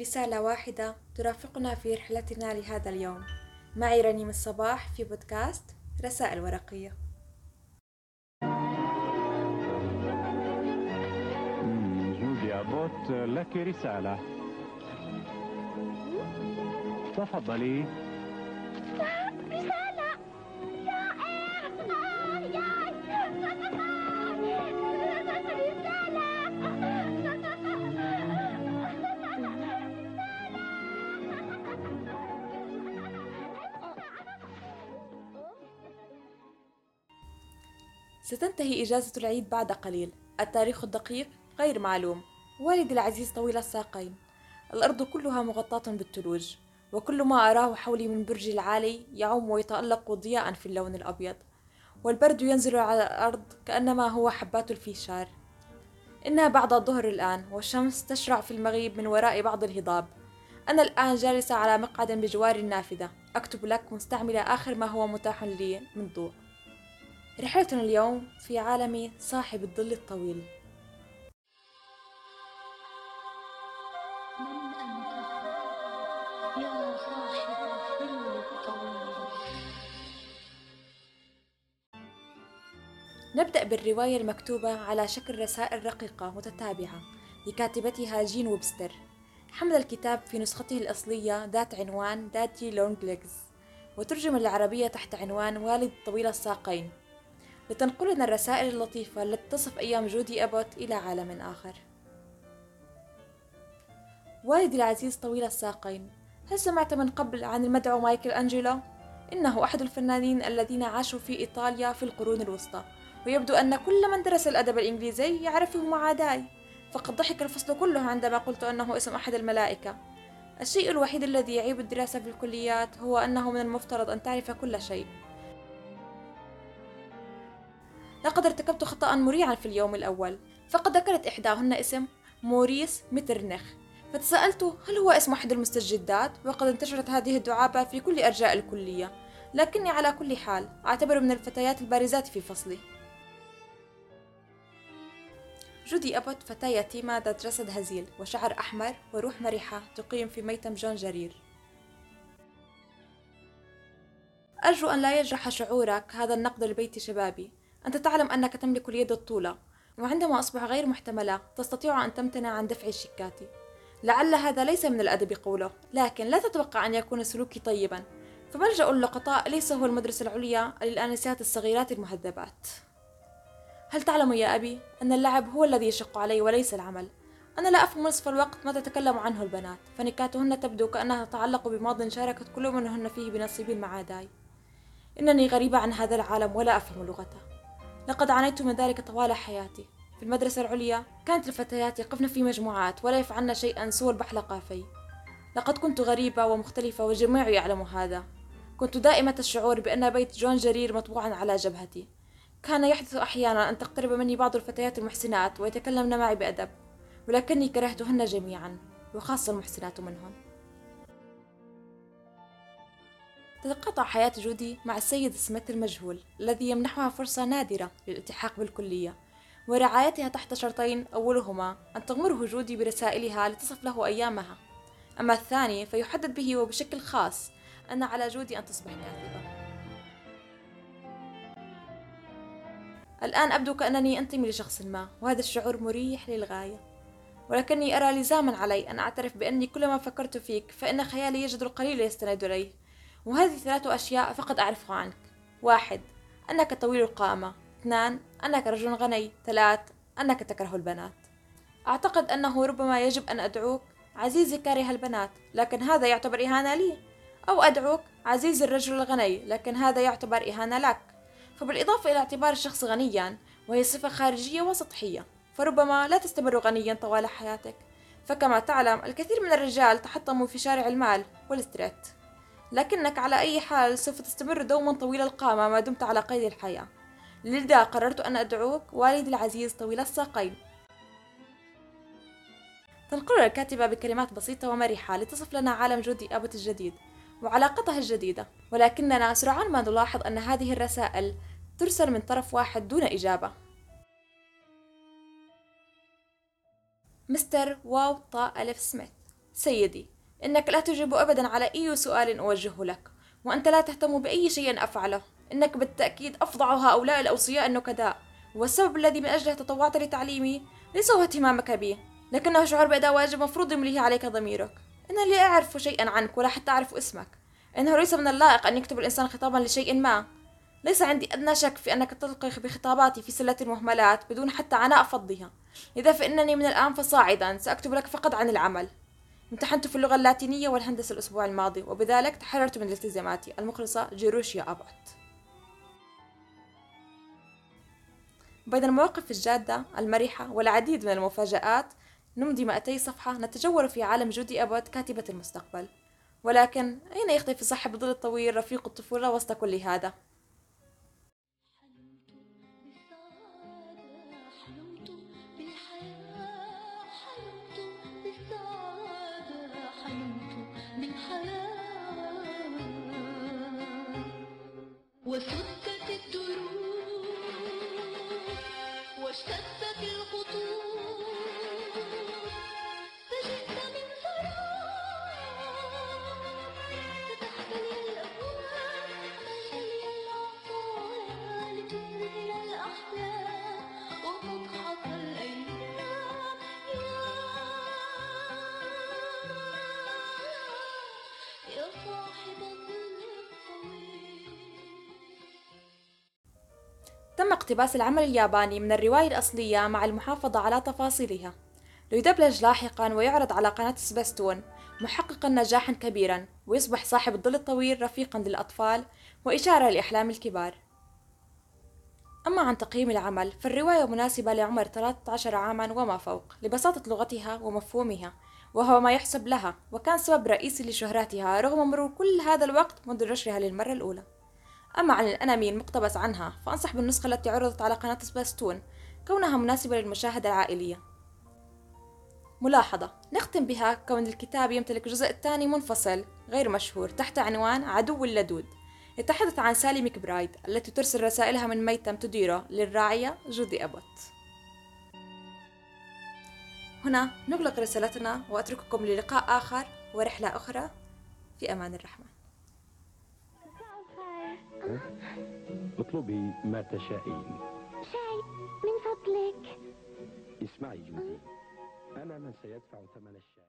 رسالة واحدة ترافقنا في رحلتنا لهذا اليوم. معي رنيم الصباح في بودكاست رسائل ورقية. مم، جودي أبوت لك رسالة تفضلي ستنتهي إجازة العيد بعد قليل. التاريخ الدقيق غير معلوم. والدي العزيز طويل الساقين. الأرض كلها مغطاة بالثلوج وكل ما أراه حولي من برجي العالي يعم ويتألق ضياء في اللون الأبيض. والبرد ينزل على الأرض كأنما هو حبات الفيشار. إنها بعد الظهر الآن والشمس تشرع في المغيب من وراء بعض الهضاب. أنا الآن جالسة على مقعد بجوار النافذة. أكتب لك مستعملة آخر ما هو متاح لي من ضوء. رحلتنا اليوم في عالم صاحب الظل الطويل. من أنت يا صاحب الظل الطويل نبدأ بالرواية المكتوبة على شكل رسائل رقيقة متتابعة لكاتبتها جين ويبستر. حمل الكتاب في نسخته الأصلية ذات عنوان Daddy Long Legs وترجم للعربية تحت عنوان والد طويل الساقين. لتنقلنا الرسائل اللطيفة التي تصف أيام جودي أبوت إلى عالم آخر. والدي العزيز طويل الساقين هل سمعت من قبل عن المدعو مايكل أنجلو؟ إنه أحد الفنانين الذين عاشوا في إيطاليا في القرون الوسطى ويبدو أن كل من درس الأدب الإنجليزي يعرفه ما عداي. فقد ضحك الفصل كله عندما قلت أنه اسم أحد الملائكة. الشيء الوحيد الذي يعيب الدراسة في الكليات هو أنه من المفترض أن تعرف كل شيء. لقد ارتكبت خطأ مريعا في اليوم الأول فقد ذكرت إحداهن اسم موريس مترنخ فتساءلت هل هو اسم أحد المستجدات؟ وقد انتشرت هذه الدعابة في كل أرجاء الكلية. لكني على كل حال أعتبر من الفتيات البارزات في فصلي جودي أبوت فتاة يتيمة ذات جسد هزيل وشعر أحمر وروح مرحة تقيم في ميتم جون جرير. أرجو أن لا يجرح شعورك هذا النقد لبيت شبابي. أنت تعلم أنك تملك اليد الطولة وعندما أصبح غير محتملة تستطيع أن تمتنع عن دفع الشيكات. لعل هذا ليس من الأدب قوله لكن لا تتوقع أن يكون سلوكي طيبا. فملجأ اللقطاء ليس هو المدرسة العليا للآنسات الصغيرات المهذبات. هل تعلم يا أبي أن اللعب هو الذي يشق علي وليس العمل؟ أنا لا أفهم نصف الوقت ما تتكلم عنه البنات فنكاتهن تبدو كأنها تتعلق بماض شاركت كل منهن فيه بنصيب مع داي. إنني غريبة عن هذا العالم ولا أفهم لغته. لقد عانيت من ذلك طوال حياتي. في المدرسة العليا كانت الفتيات يقفن في مجموعات ولا يفعلن شيئا سوى البحلقة في لقد كنت غريبة ومختلفة والجميع يعلم هذا. كنت دائمة الشعور بأن بيت جون جرير مطبوعا على جبهتي. كان يحدث أحيانا أن تقترب مني بعض الفتيات المحسنات ويتكلمن معي بأدب ولكني كرهتهن جميعا وخاصة المحسنات منهن تتقاطع حياة جودي مع السيد سميث المجهول الذي يمنحها فرصة نادرة للالتحاق بالكلية. ورعايتها تحت شرطين أولهما أن تغمره جودي برسائلها لتصف له أيامها. أما الثاني فيحدد به وبشكل خاص أن على جودي أن تصبح كاتبة الآن أبدو كأنني أنتمي لشخص ما وهذا الشعور مريح للغاية. ولكني أرى لزاما علي أن أعترف بأني كلما فكرت فيك فإن خيالي يجد القليل يستند إليه. وهذه ثلاث أشياء فقط أعرفها عنك. واحد أنك طويل القامة. اثنان أنك رجل غني. ثلاث أنك تكره البنات. أعتقد أنه ربما يجب أن أدعوك عزيزي كاره البنات لكن هذا يعتبر إهانة لي. أو أدعوك عزيزي الرجل الغني لكن هذا يعتبر إهانة لك. فبالإضافة إلى اعتبار الشخص غنيا وهي صفة خارجية وسطحية فربما لا تستمر غنيا طوال حياتك. فكما تعلم الكثير من الرجال تحطموا في شارع المال والستريت. لكنك على أي حال سوف تستمر دوما طويل القامة ما دمت على قيد الحياة. لذا قررت أن أدعوك والدي العزيز طويل الساقين. تنقلنا الكاتبة بكلمات بسيطة ومرحة لتصف لنا عالم جودي أبوت الجديد وعلاقتها الجديدة. ولكننا سرعان ما نلاحظ أن هذه الرسائل ترسل من طرف واحد دون إجابة. مستر واو طا ألف سميث. سيدي إنك لا تجيب أبدا على أي سؤال أوجهه لك وأنت لا تهتم بأي شيء أفعله. إنك بالتأكيد أفظع هؤلاء الأوصياء النكداء والسبب الذي من أجله تطوعت لتعليمي ليس هو اهتمامك بي لكنه شعور بأداء واجب مفروض يمليه عليك ضميرك. إن لا أعرف شيئا عنك ولا حتى أعرف اسمك. إنه ليس من اللائق أن يكتب الإنسان خطابا لشيء ما. ليس عندي أدنى شك في أنك تلقي بخطاباتي في سلة المهملات بدون حتى عناء فضها لذا فإنني من الآن فصاعدا سأكتب لك فقط عن العمل. امتحنت في اللغة اللاتينية والهندسة الأسبوع الماضي وبذلك تحررت من التزاماتي المخلصة جيروشيا أبوت. بين المواقف الجادة المرحة والعديد من المفاجآت نمضي 200 صفحة نتجول في عالم جودي أبوت كاتبة المستقبل. ولكن أين يختفي صاحب الظل الطويل رفيق الطفولة وسط كل هذا؟ وسدت الدروب واشتدت الخطوط. فجئت من فراغ فتحت لي الأبواب ملت لي العطايا لتنزل الأحلام وتضحك الأيام يا يا صاحب الظل. تم اقتباس العمل الياباني من الرواية الأصلية مع المحافظة على تفاصيلها. ليدبلج لاحقا ويعرض على قناة سباستون محققا نجاحا كبيرا ويصبح صاحب الظل الطويل رفيقا للأطفال وإشارة لأحلام الكبار. أما عن تقييم العمل فالرواية مناسبة لعمر 13 عاما وما فوق لبساطة لغتها ومفهومها وهو ما يحسب لها وكان سبب رئيسي لشهرتها رغم مرور كل هذا الوقت منذ نشرها للمرة الأولى. أما عن الأنمي المقتبس عنها فأنصح بالنسخة التي عرضت على قناة سباستون كونها مناسبة للمشاهدة العائلية. ملاحظة نختم بها كون الكتاب يمتلك جزء الثاني منفصل غير مشهور تحت عنوان عدو اللدود يتحدث عن سالي ميكبرايد التي ترسل رسائلها من ميتم تديره للراعية جودي أبوت. هنا نغلق رسالتنا وأترككم للقاء آخر ورحلة أخرى. في أمان الرحمن. اطلبي ما تشائين. شاي من فضلك. اسمعي جوزي أنا من سيدفع ثمن الشاي.